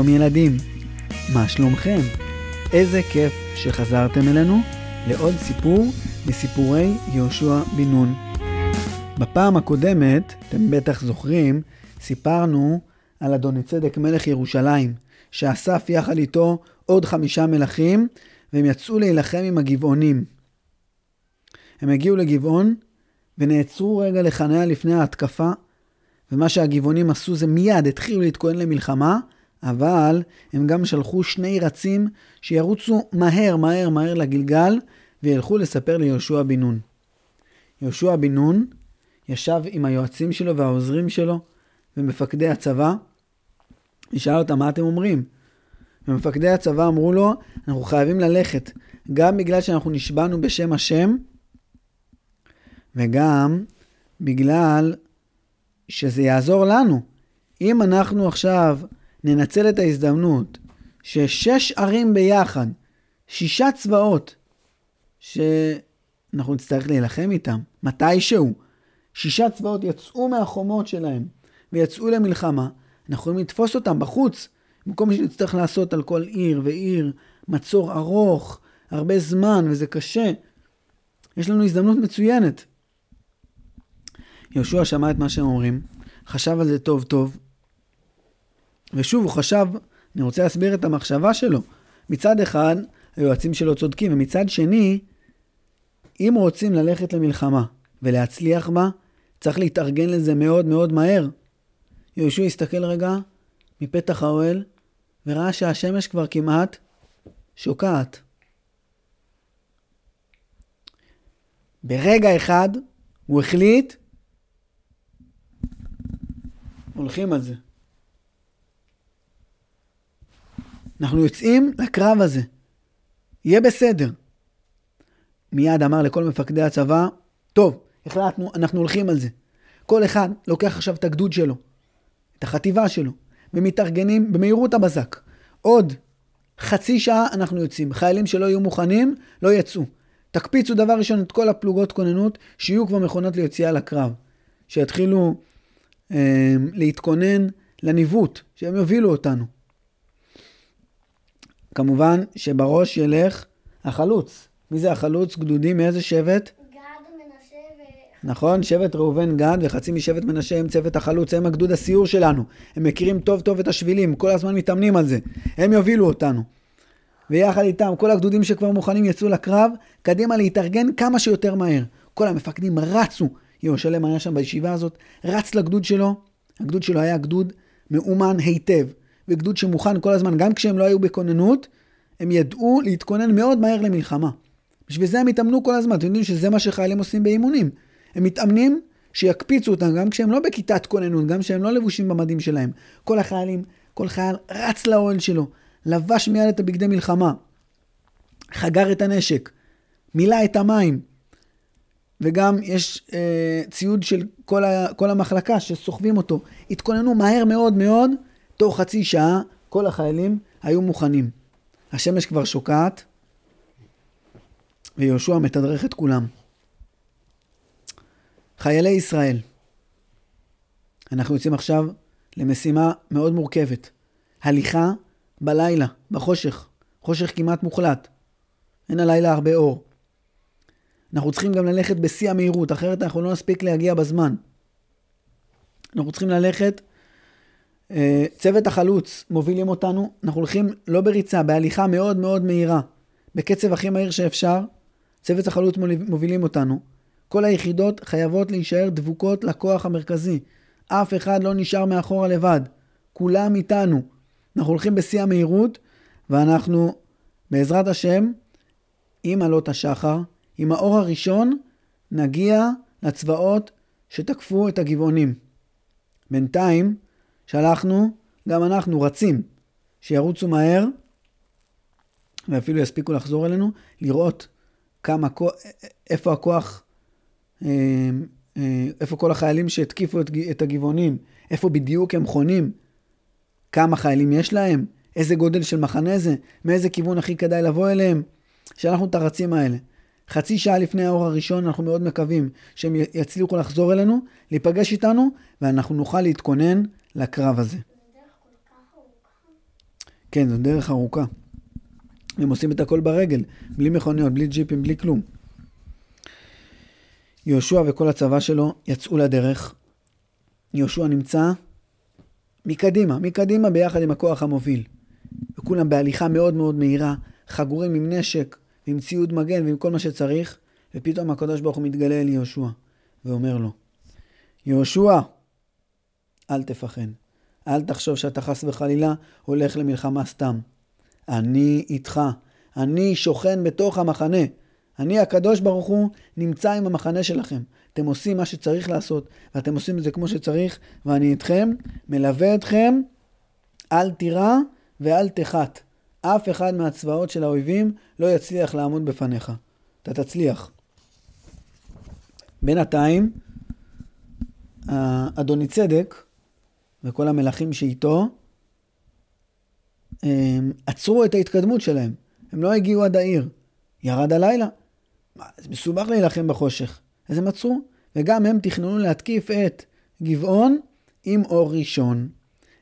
שלום ילדים, מה שלומכם? איזה כיף שחזרתם אלינו לעוד סיפור מסיפורי יהושע בן נון. בפעם הקודמת, אתם בטח זוכרים, סיפרנו על אדוני צדק מלך ירושלים, שאסף יחד איתו עוד חמישה מלכים, והם יצאו להילחם עם הגבעונים. הם הגיעו לגבעון ונעצרו רגע לחניה לפני ההתקפה, ומה שהגבעונים עשו זה מיד התחילו להתכונן למלחמה, אבל הם גם שלחו שני רצים שירוצו מהר מהר מהר לגלגל וילכו לספר ליהושע בן נון. יהושע בן נון ישב עם היועצים שלו והעוזרים שלו ומפקדי הצבא, ושאל אותם מה אתם אומרים? ומפקדי הצבא אמרו לו, אנחנו חייבים ללכת, גם בגלל שאנחנו נשבענו בשם השם, וגם בגלל שזה יעזור לנו. אם אנחנו עכשיו ננצל את ההזדמנות ששש ערים ביחד, שישה צבאות, שאנחנו נצטרך להילחם איתם, מתישהו, שישה צבאות יצאו מהחומות שלהם ויצאו למלחמה, אנחנו יכולים לתפוס אותם בחוץ, במקום שנצטרך לעשות על כל עיר ועיר מצור ארוך, הרבה זמן, וזה קשה. יש לנו הזדמנות מצוינת. יהושע שמע את מה שהם אומרים, חשב על זה טוב טוב, ושוב, הוא חשב, אני רוצה להסביר את המחשבה שלו. מצד אחד, היועצים שלו צודקים, ומצד שני, אם רוצים ללכת למלחמה ולהצליח בה, צריך להתארגן לזה מאוד מאוד מהר. יהושע הסתכל רגע מפתח האוהל, וראה שהשמש כבר כמעט שוקעת. ברגע אחד הוא החליט, הולכים על זה. אנחנו יוצאים לקרב הזה. יהיה בסדר. מיד אמר לכל מפקדי הצבא, טוב, החלטנו, אנחנו הולכים על זה. כל אחד לוקח עכשיו את הגדוד שלו, את החטיבה שלו, ומתארגנים במהירות הבזק. עוד חצי שעה אנחנו יוצאים. חיילים שלא יהיו מוכנים, לא יצאו. תקפיצו דבר ראשון את כל הפלוגות כוננות, שיהיו כבר מכונות ליציאה לקרב. שיתחילו אה, להתכונן לניווט, שהם יובילו אותנו. כמובן שבראש ילך החלוץ. מי זה החלוץ? גדודים מאיזה שבט? גד, מנשה ו... נכון, שבט ראובן גד וחצי משבט מנשה הם צוות החלוץ, הם הגדוד הסיור שלנו. הם מכירים טוב טוב את השבילים, כל הזמן מתאמנים על זה. הם יובילו אותנו. ויחד איתם, כל הגדודים שכבר מוכנים יצאו לקרב, קדימה להתארגן כמה שיותר מהר. כל המפקדים רצו. ירושלם היה שם בישיבה הזאת, רץ לגדוד שלו. הגדוד שלו היה גדוד מאומן היטב. וגדוד שמוכן כל הזמן, גם כשהם לא היו בכוננות, הם ידעו להתכונן מאוד מהר למלחמה. בשביל זה הם התאמנו כל הזמן, אתם יודעים שזה מה שחיילים עושים באימונים. הם מתאמנים שיקפיצו אותם גם כשהם לא בכיתת כוננות, גם כשהם לא לבושים במדים שלהם. כל החיילים, כל חייל רץ לאוהל שלו, לבש מיד את הבגדי מלחמה, חגר את הנשק, מילא את המים, וגם יש אה, ציוד של כל, ה, כל המחלקה שסוחבים אותו. התכוננו מהר מאוד מאוד תוך חצי שעה כל החיילים היו מוכנים. השמש כבר שוקעת, ויהושע מתדרך את כולם. חיילי ישראל, אנחנו יוצאים עכשיו למשימה מאוד מורכבת. הליכה בלילה, בחושך, חושך כמעט מוחלט. אין הלילה הרבה אור. אנחנו צריכים גם ללכת בשיא המהירות, אחרת אנחנו לא נספיק להגיע בזמן. אנחנו צריכים ללכת צוות החלוץ מובילים אותנו, אנחנו הולכים לא בריצה, בהליכה מאוד מאוד מהירה, בקצב הכי מהיר שאפשר, צוות החלוץ מובילים אותנו. כל היחידות חייבות להישאר דבוקות לכוח המרכזי. אף אחד לא נשאר מאחורה לבד. כולם איתנו. אנחנו הולכים בשיא המהירות, ואנחנו, בעזרת השם, עם עלות השחר, עם האור הראשון, נגיע לצבאות שתקפו את הגבעונים. בינתיים, שלחנו, גם אנחנו רצים, שירוצו מהר, ואפילו יספיקו לחזור אלינו, לראות כמה, איפה הכוח, אה, אה, איפה כל החיילים שהתקיפו את הגבעונים, איפה בדיוק הם חונים, כמה חיילים יש להם, איזה גודל של מחנה זה, מאיזה כיוון הכי כדאי לבוא אליהם. שלחנו את הרצים האלה. חצי שעה לפני האור הראשון אנחנו מאוד מקווים שהם יצליחו לחזור אלינו, להיפגש איתנו, ואנחנו נוכל להתכונן לקרב הזה. כן, זו דרך ארוכה. הם עושים את הכל ברגל, בלי מכוניות, בלי ג'יפים, בלי כלום. יהושע וכל הצבא שלו יצאו לדרך. יהושע נמצא מקדימה, מקדימה ביחד עם הכוח המוביל. וכולם בהליכה מאוד מאוד מהירה, חגורים עם נשק, עם ציוד מגן ועם כל מה שצריך, ופתאום הקדוש ברוך הוא מתגלה אל יהושע, ואומר לו, יהושע, אל תפחד. אל תחשוב שאתה חס וחלילה הולך למלחמה סתם. אני איתך. אני שוכן בתוך המחנה. אני, הקדוש ברוך הוא, נמצא עם המחנה שלכם. אתם עושים מה שצריך לעשות, ואתם עושים את זה כמו שצריך, ואני איתכם, מלווה אתכם, אל תירא ואל תחת. אף אחד מהצבאות של האויבים לא יצליח לעמוד בפניך. אתה תצליח. בינתיים, אדוני צדק וכל המלכים שאיתו עצרו את ההתקדמות שלהם. הם לא הגיעו עד העיר. ירד הלילה. זה מסובך להילחם בחושך. אז הם עצרו, וגם הם תכננו להתקיף את גבעון עם אור ראשון.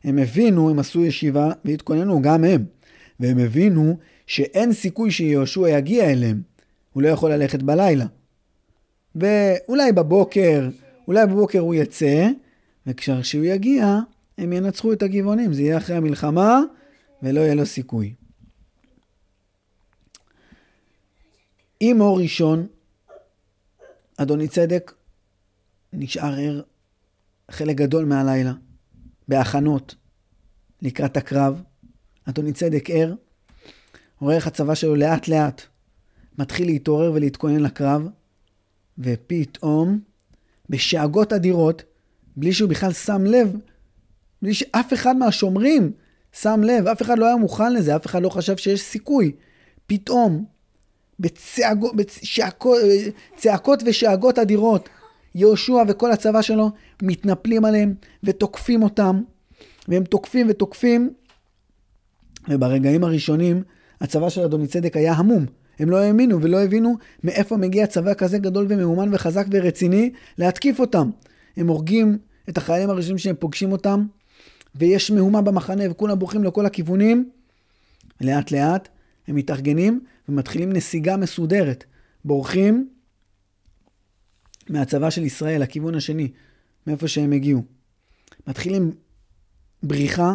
הם הבינו, הם עשו ישיבה והתכוננו, גם הם. והם הבינו שאין סיכוי שיהושע יגיע אליהם. הוא לא יכול ללכת בלילה. ואולי בבוקר, אולי בבוקר הוא יצא, וכשהוא יגיע, הם ינצחו את הגבעונים. זה יהיה אחרי המלחמה, ולא יהיה לו סיכוי. עם אור ראשון, אדוני צדק נשאר ער חלק גדול מהלילה, בהכנות לקראת הקרב. אדוני צדק ער, רואה איך הצבא שלו לאט לאט מתחיל להתעורר ולהתכונן לקרב, ופתאום, בשאגות אדירות, בלי שהוא בכלל שם לב, בלי שאף אחד מהשומרים שם לב, אף אחד לא היה מוכן לזה, אף אחד לא חשב שיש סיכוי. פתאום, בצעקות, בצעקות ושאגות אדירות, יהושע וכל הצבא שלו מתנפלים עליהם ותוקפים אותם, והם תוקפים ותוקפים, וברגעים הראשונים הצבא של אדוני צדק היה המום. הם לא האמינו ולא הבינו מאיפה מגיע צבא כזה גדול ומאומן וחזק ורציני להתקיף אותם. הם הורגים את החיילים הראשונים שהם פוגשים אותם, ויש מהומה במחנה וכולם בורחים לכל הכיוונים. לאט לאט הם מתארגנים ומתחילים נסיגה מסודרת. בורחים מהצבא של ישראל, לכיוון השני, מאיפה שהם הגיעו. מתחילים בריחה.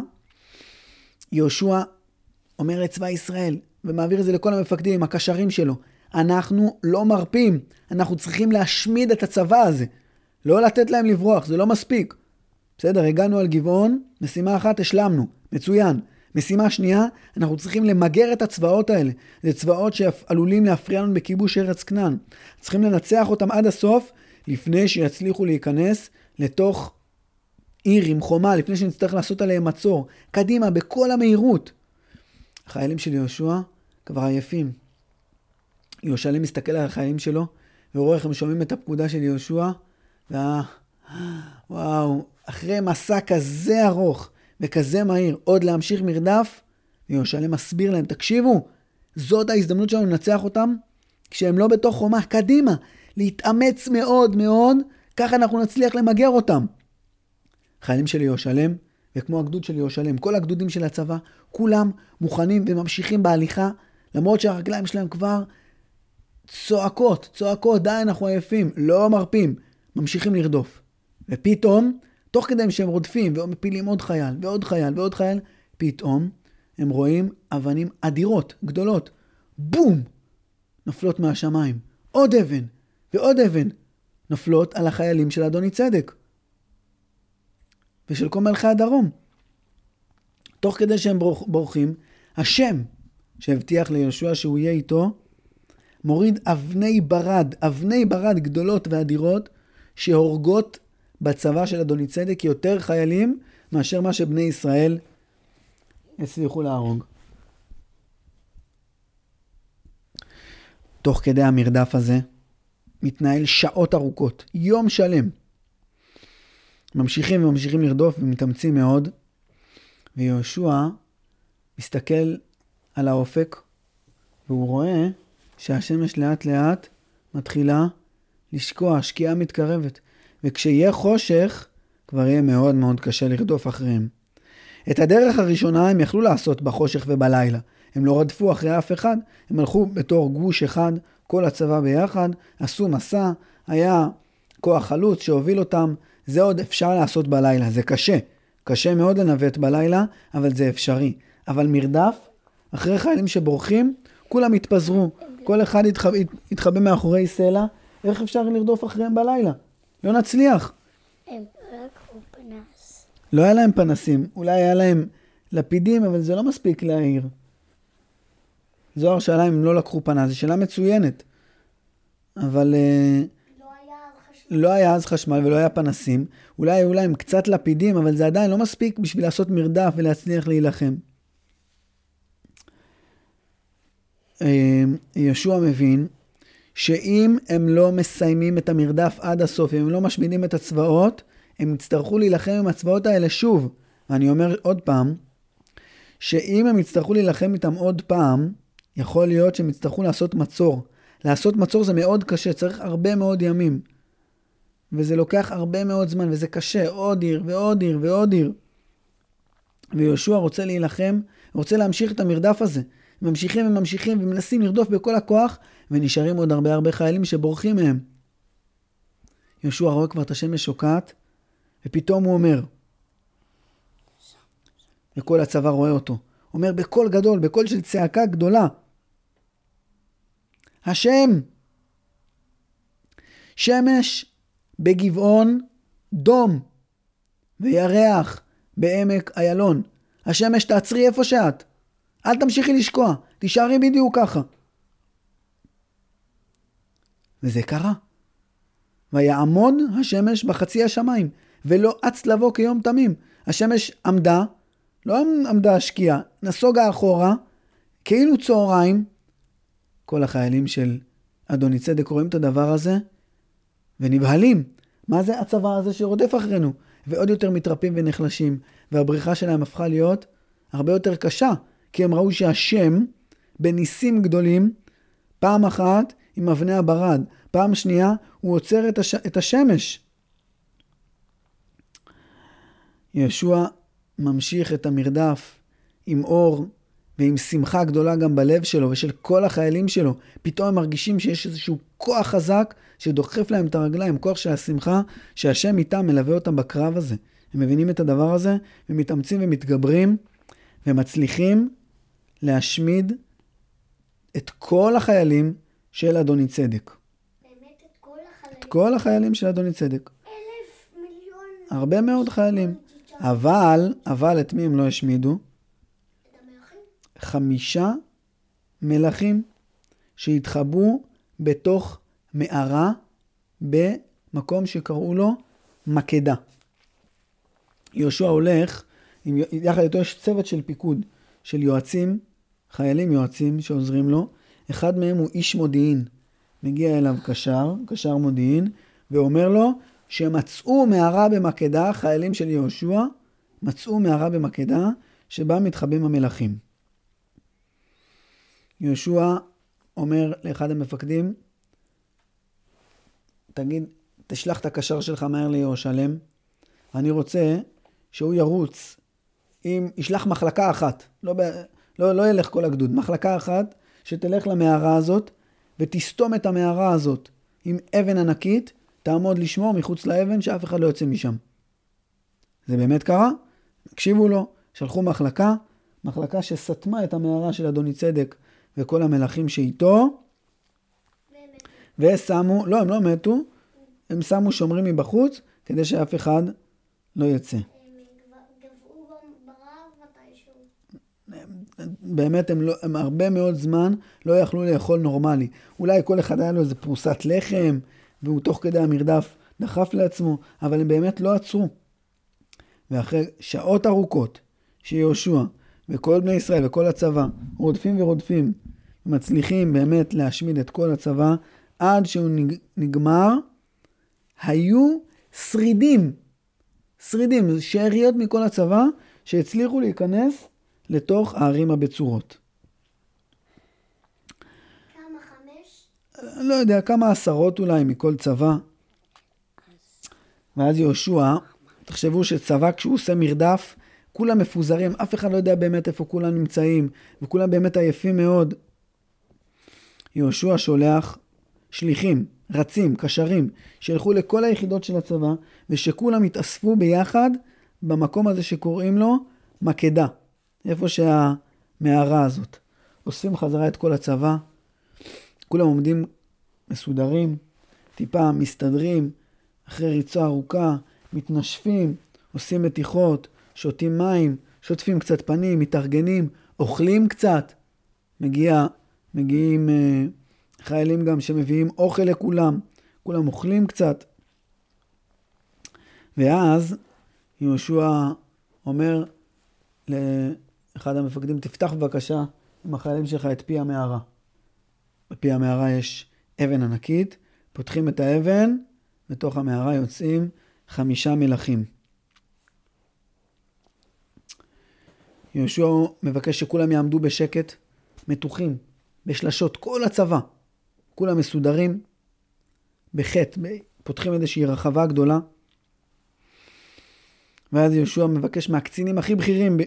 יהושע אומר לצבא ישראל, ומעביר את זה לכל המפקדים הקשרים שלו, אנחנו לא מרפים, אנחנו צריכים להשמיד את הצבא הזה. לא לתת להם לברוח, זה לא מספיק. בסדר, הגענו על גבעון, משימה אחת השלמנו, מצוין. משימה שנייה, אנחנו צריכים למגר את הצבאות האלה. זה צבאות שעלולים להפריע לנו בכיבוש ארץ כנען. צריכים לנצח אותם עד הסוף, לפני שיצליחו להיכנס לתוך עיר עם חומה, לפני שנצטרך לעשות עליהם מצור. קדימה, בכל המהירות. החיילים של יהושע כבר עייפים. יהושע מסתכל על החיילים שלו, ורואה איך הם שומעים את הפקודה של יהושע, וה... וואו, אחרי מסע כזה ארוך וכזה מהיר, עוד להמשיך מרדף, יהושלם מסביר להם, תקשיבו, זאת ההזדמנות שלנו לנצח אותם כשהם לא בתוך חומה, קדימה, להתאמץ מאוד מאוד, ככה אנחנו נצליח למגר אותם. חיילים של יהושלם, וכמו הגדוד של יהושלם, כל הגדודים של הצבא, כולם מוכנים וממשיכים בהליכה, למרות שהרגליים שלהם כבר צועקות, צועקות, די, אנחנו עייפים, לא מרפים, ממשיכים לרדוף. ופתאום, תוך כדי שהם רודפים ומפילים עוד חייל ועוד חייל ועוד חייל, פתאום הם רואים אבנים אדירות, גדולות, בום! נופלות מהשמיים. עוד אבן ועוד אבן נופלות על החיילים של אדוני צדק ושל כל מלכי הדרום. תוך כדי שהם בורחים, השם שהבטיח ליהושע שהוא יהיה איתו, מוריד אבני ברד, אבני ברד גדולות ואדירות, שהורגות בצבא של אדוני צדק יותר חיילים מאשר מה שבני ישראל הצליחו להרוג. תוך כדי המרדף הזה מתנהל שעות ארוכות, יום שלם. ממשיכים וממשיכים לרדוף ומתאמצים מאוד, ויהושע מסתכל על האופק והוא רואה שהשמש לאט לאט מתחילה לשקוע, שקיעה מתקרבת. וכשיהיה חושך, כבר יהיה מאוד מאוד קשה לרדוף אחריהם. את הדרך הראשונה הם יכלו לעשות בחושך ובלילה. הם לא רדפו אחרי אף אחד, הם הלכו בתור גוש אחד, כל הצבא ביחד, עשו מסע, היה כוח חלוץ שהוביל אותם, זה עוד אפשר לעשות בלילה, זה קשה. קשה מאוד לנווט בלילה, אבל זה אפשרי. אבל מרדף, אחרי חיילים שבורחים, כולם התפזרו. כל אחד התחבא, התחבא מאחורי סלע, איך אפשר לרדוף אחריהם בלילה? לא נצליח. הם לקחו פנס. לא היה להם פנסים, אולי היה להם לפידים, אבל זה לא מספיק להעיר. זוהר שאלה אם לא לקחו פנס, זו שאלה מצוינת. אבל אה, לא היה אז חשמל. לא היה אז חשמל ולא היה פנסים. אולי היו להם קצת לפידים, אבל זה עדיין לא מספיק בשביל לעשות מרדף ולהצליח להילחם. אה, יהושע מבין שאם הם לא מסיימים את המרדף עד הסוף, אם הם לא משמידים את הצבאות, הם יצטרכו להילחם עם הצבאות האלה שוב. ואני אומר עוד פעם, שאם הם יצטרכו להילחם איתם עוד פעם, יכול להיות שהם יצטרכו לעשות מצור. לעשות מצור זה מאוד קשה, צריך הרבה מאוד ימים. וזה לוקח הרבה מאוד זמן, וזה קשה, עוד עיר ועוד עיר ועוד עיר. ויהושע רוצה להילחם, רוצה להמשיך את המרדף הזה. ממשיכים וממשיכים ומנסים לרדוף בכל הכוח, ונשארים עוד הרבה הרבה חיילים שבורחים מהם. יהושע רואה כבר את השמש שוקעת, ופתאום הוא אומר, וכל הצבא רואה אותו, אומר בקול גדול, בקול של צעקה גדולה, השם, שמש בגבעון דום, וירח בעמק איילון. השמש תעצרי איפה שאת, אל תמשיכי לשקוע, תישארי בדיוק ככה. וזה קרה. ויעמוד השמש בחצי השמיים, ולא אץ לבוא כיום תמים. השמש עמדה, לא עמדה השקיעה, נסוגה אחורה, כאילו צהריים. כל החיילים של אדוני צדק רואים את הדבר הזה, ונבהלים. מה זה הצבא הזה שרודף אחרינו? ועוד יותר מתרפים ונחלשים, והבריחה שלהם הפכה להיות הרבה יותר קשה, כי הם ראו שהשם, בניסים גדולים, פעם אחת עם אבני הברד, פעם שנייה הוא עוצר את, הש... את השמש. יהושע ממשיך את המרדף עם אור ועם שמחה גדולה גם בלב שלו ושל כל החיילים שלו. פתאום הם מרגישים שיש איזשהו כוח חזק שדוחף להם את הרגליים, כוח של השמחה שהשם איתם מלווה אותם בקרב הזה. הם מבינים את הדבר הזה ומתאמצים ומתגברים ומצליחים להשמיד את כל החיילים של אדוני צדק. באמת את כל החללים. את כל החיילים של אדוני צדק. אלף מיליון. הרבה מאוד חיילים. אבל, אבל את מי הם לא השמידו? חמישה מלכים שהתחבאו בתוך מערה במקום שקראו לו מקדה. יהושע הולך, עם, יחד איתו יש צוות של פיקוד, של יועצים, חיילים יועצים שעוזרים לו. אחד מהם הוא איש מודיעין. מגיע אליו קשר, קשר מודיעין, ואומר לו שמצאו מערה במקדה, חיילים של יהושע, מצאו מערה במקדה, שבה מתחבאים המלכים. יהושע אומר לאחד המפקדים, תגיד, תשלח את הקשר שלך מהר לירושלם, אני רוצה שהוא ירוץ, אם ישלח מחלקה אחת, לא, ב, לא, לא ילך כל הגדוד, מחלקה אחת שתלך למערה הזאת ותסתום את המערה הזאת עם אבן ענקית, תעמוד לשמור מחוץ לאבן שאף אחד לא יוצא משם. זה באמת קרה? הקשיבו לו, שלחו מחלקה, מחלקה שסתמה את המערה של אדוני צדק וכל המלכים שאיתו. ושמו, לא, הם לא מתו, הם שמו שומרים מבחוץ כדי שאף אחד לא יצא. הם גב- גבעו ב- ברעב מתישהו. באמת הם, לא, הם הרבה מאוד זמן לא יכלו לאכול נורמלי. אולי כל אחד היה לו איזה פרוסת לחם, והוא תוך כדי המרדף דחף לעצמו, אבל הם באמת לא עצרו. ואחרי שעות ארוכות שיהושע וכל בני ישראל וכל הצבא רודפים ורודפים, מצליחים באמת להשמיד את כל הצבא, עד שהוא נג- נגמר, היו שרידים, שרידים, שאריות מכל הצבא, שהצליחו להיכנס לתוך הערים הבצורות. כמה חמש? לא יודע, כמה עשרות אולי מכל צבא. ואז יהושע, תחשבו שצבא כשהוא עושה מרדף, כולם מפוזרים, אף אחד לא יודע באמת איפה כולם נמצאים, וכולם באמת עייפים מאוד. יהושע שולח שליחים, רצים, קשרים, שילכו לכל היחידות של הצבא, ושכולם יתאספו ביחד במקום הזה שקוראים לו מקדה, איפה שהמערה הזאת. אוספים חזרה את כל הצבא, כולם עומדים מסודרים, טיפה מסתדרים, אחרי ריצה ארוכה, מתנשפים, עושים מתיחות, שותים מים, שוטפים קצת פנים, מתארגנים, אוכלים קצת. מגיע, מגיעים אה, חיילים גם שמביאים אוכל לכולם, כולם אוכלים קצת. ואז יהושע אומר לאחד המפקדים, תפתח בבקשה עם החיילים שלך את פי המערה. בפי המערה יש אבן ענקית, פותחים את האבן, בתוך המערה יוצאים חמישה מלכים. יהושע מבקש שכולם יעמדו בשקט, מתוחים, בשלשות, כל הצבא. כולם מסודרים, בחטא, פותחים איזושהי רחבה גדולה. ואז יהושע מבקש מהקצינים הכי בכירים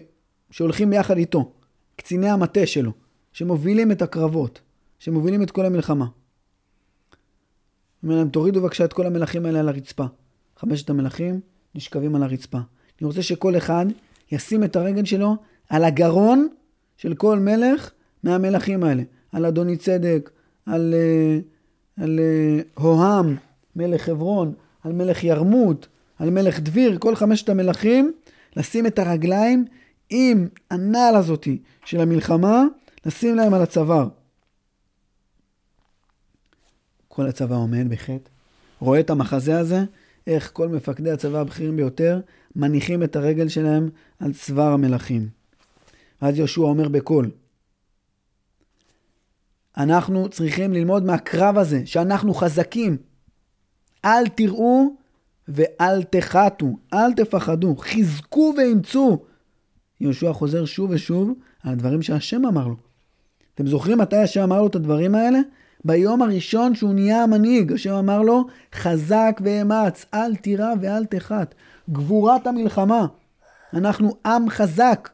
שהולכים ביחד איתו, קציני המטה שלו, שמובילים את הקרבות, שמובילים את כל המלחמה. אומר להם, תורידו בבקשה את כל המלכים האלה על הרצפה. חמשת המלכים נשכבים על הרצפה. אני רוצה שכל אחד ישים את הרגל שלו על הגרון של כל מלך מהמלכים האלה. על אדוני צדק, על, אה, על אה, הוהם, מלך חברון, על מלך ירמות, על מלך דביר, כל חמשת המלכים, לשים את הרגליים עם הנעל הזאתי של המלחמה, לשים להם על הצוואר. כל הצבא עומד בחטא, רואה את המחזה הזה, איך כל מפקדי הצבא הבכירים ביותר מניחים את הרגל שלהם על צוואר המלכים. ואז יהושע אומר בקול, אנחנו צריכים ללמוד מהקרב הזה, שאנחנו חזקים. אל תראו ואל תחתו, אל תפחדו, חזקו ואימצו. יהושע חוזר שוב ושוב על הדברים שהשם אמר לו. אתם זוכרים מתי השם אמר לו את הדברים האלה? ביום הראשון שהוא נהיה המנהיג, השם אמר לו, חזק ואמץ, אל תירא ואל תחת. גבורת המלחמה. אנחנו עם חזק.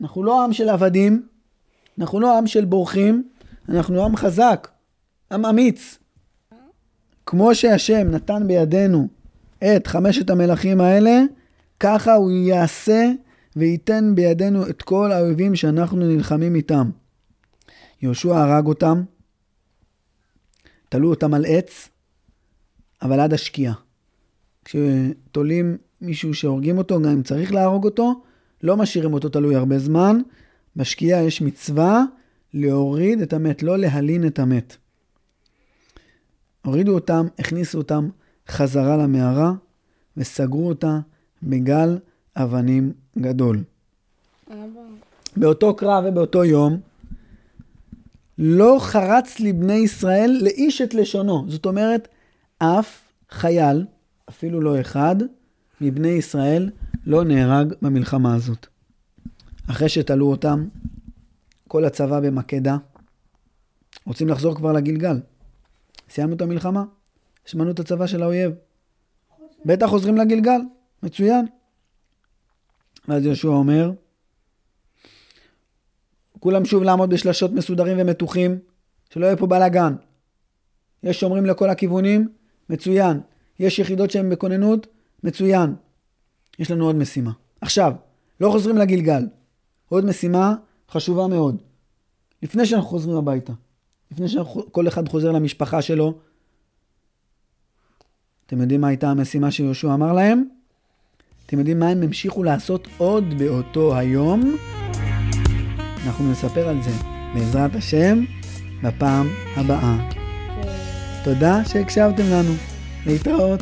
אנחנו לא עם של עבדים, אנחנו לא עם של בורחים, אנחנו עם חזק, עם אמיץ. כמו שהשם נתן בידינו את חמשת המלכים האלה, ככה הוא יעשה וייתן בידינו את כל האויבים שאנחנו נלחמים איתם. יהושע הרג אותם, תלו אותם על עץ, אבל עד השקיעה. כשתולים מישהו שהורגים אותו, גם אם צריך להרוג אותו, לא משאירים אותו תלוי הרבה זמן. בשקיעה יש מצווה להוריד את המת, לא להלין את המת. הורידו אותם, הכניסו אותם חזרה למערה וסגרו אותה בגל אבנים גדול. באותו קרב ובאותו יום, לא חרץ לבני ישראל לאיש את לשונו. זאת אומרת, אף חייל, אפילו לא אחד, מבני ישראל לא נהרג במלחמה הזאת. אחרי שתלו אותם, כל הצבא במקדה, רוצים לחזור כבר לגלגל. סיימנו את המלחמה, שמענו את הצבא של האויב. בטח חוזרים לגלגל, מצוין. ואז יהושע אומר, כולם שוב לעמוד בשלשות מסודרים ומתוחים, שלא יהיה פה בלאגן. יש שומרים לכל הכיוונים, מצוין. יש יחידות שהן בכוננות, מצוין. יש לנו עוד משימה. עכשיו, לא חוזרים לגלגל. עוד משימה חשובה מאוד. לפני שאנחנו חוזרים הביתה, לפני שכל אחד חוזר למשפחה שלו, אתם יודעים מה הייתה המשימה שיהושע אמר להם? אתם יודעים מה הם המשיכו לעשות עוד באותו היום? אנחנו נספר על זה בעזרת השם בפעם הבאה. תודה שהקשבתם לנו. להתראות.